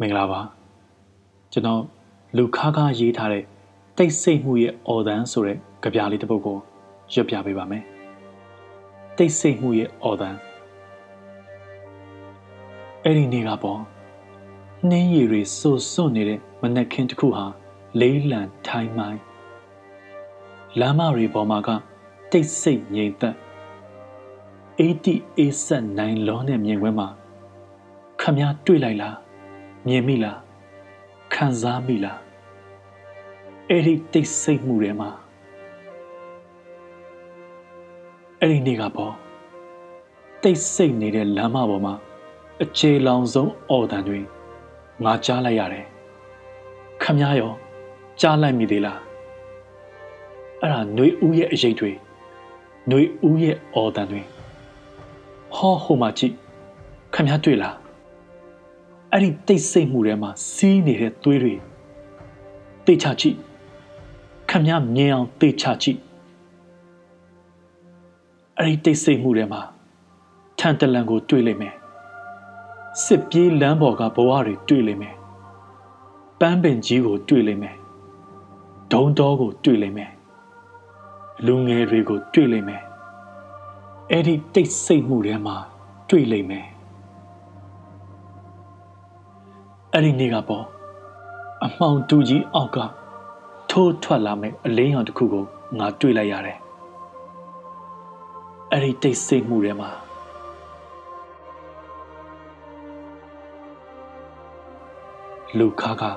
မင်္ဂလာပါကျွန်တော်လူခါခါရေးထားတဲ့တိတ်ဆိတ်မှုရဲ့အော်တန်းဆိုတဲ့ကြပြလေးတစ်ပုဒ်ကိုရွတ်ပြပေးပါမယ်တိတ်ဆိတ်မှုရဲ့အော်တန်းအဲ့ဒီနေ့ကပေါ့နှင်းရည်တွေစို့စွန့်နေတဲ့မနက်ခင်းတစ်ခုဟာလေးလံထိုင်းမိုင်း လမ်းမတွေပေါ်မှာကတိတ်ဆိတ်ငြိမ်သက်80 A9 လောနဲ့မြင်ကွင်းမှာခမည်းတွေ့လိုက်လားမြင်မိလားခံစားမိလားအဲ့ဒီတိတ်ဆိတ်မှုတွေမှာအဲ့ဒီနေ့ကပေါ့တိတ်ဆိတ်နေတဲ့လမ်းမပေါ်မှာအခြေလောင်ဆုံးအော်တန်တွေငါကြားလိုက်ရတယ်ခမည်းရောကြားလိုက်မိသေးလား အဲ့ဒါຫນွေဦးရဲ့အရေးတွေຫນွေဦးရဲ့အော်တန်တွေဟောဟိုမှာကြည့်ခမည်းတွေ့လားအဲ့ဒီတိတ်ဆိတ်မှုထဲမှာစီးနေတဲ့သွေးတွေတိတ်ချကြည့်ခမည်းမြင်အောင်တိတ်ချကြည့်အဲ့ဒီတိတ်ဆိတ်မှုထဲမှာထန်တလန်ကို တွေ့လိမ့်မယ်စစ်ပြေးလမ်းပေါ်ကဘဝတွေတွေ့လိမ့်မယ်ပန်းပင်ကြီးကို တွေ့လိမ့်မယ်ဒုံတော်ကို တွေ့လိမ့်မယ် လူငယ်တွေကိုတွေ့လိမ့်မယ်အဲ့ဒီတိတ်ဆိတ်မှုထဲမှာတွေ့လိမ့်မယ်အဲ့ဒီနေ့ကပေါ့အမှောင်တူကြီးအောက်ကထိုးထွက်လာမဲ့အလင်းရောင်တစ်ခုကိုငါတွေ့လိုက်ရတယ်အဲ့ဒီတိတ်ဆိတ်မှုထဲမှာလူခါခါ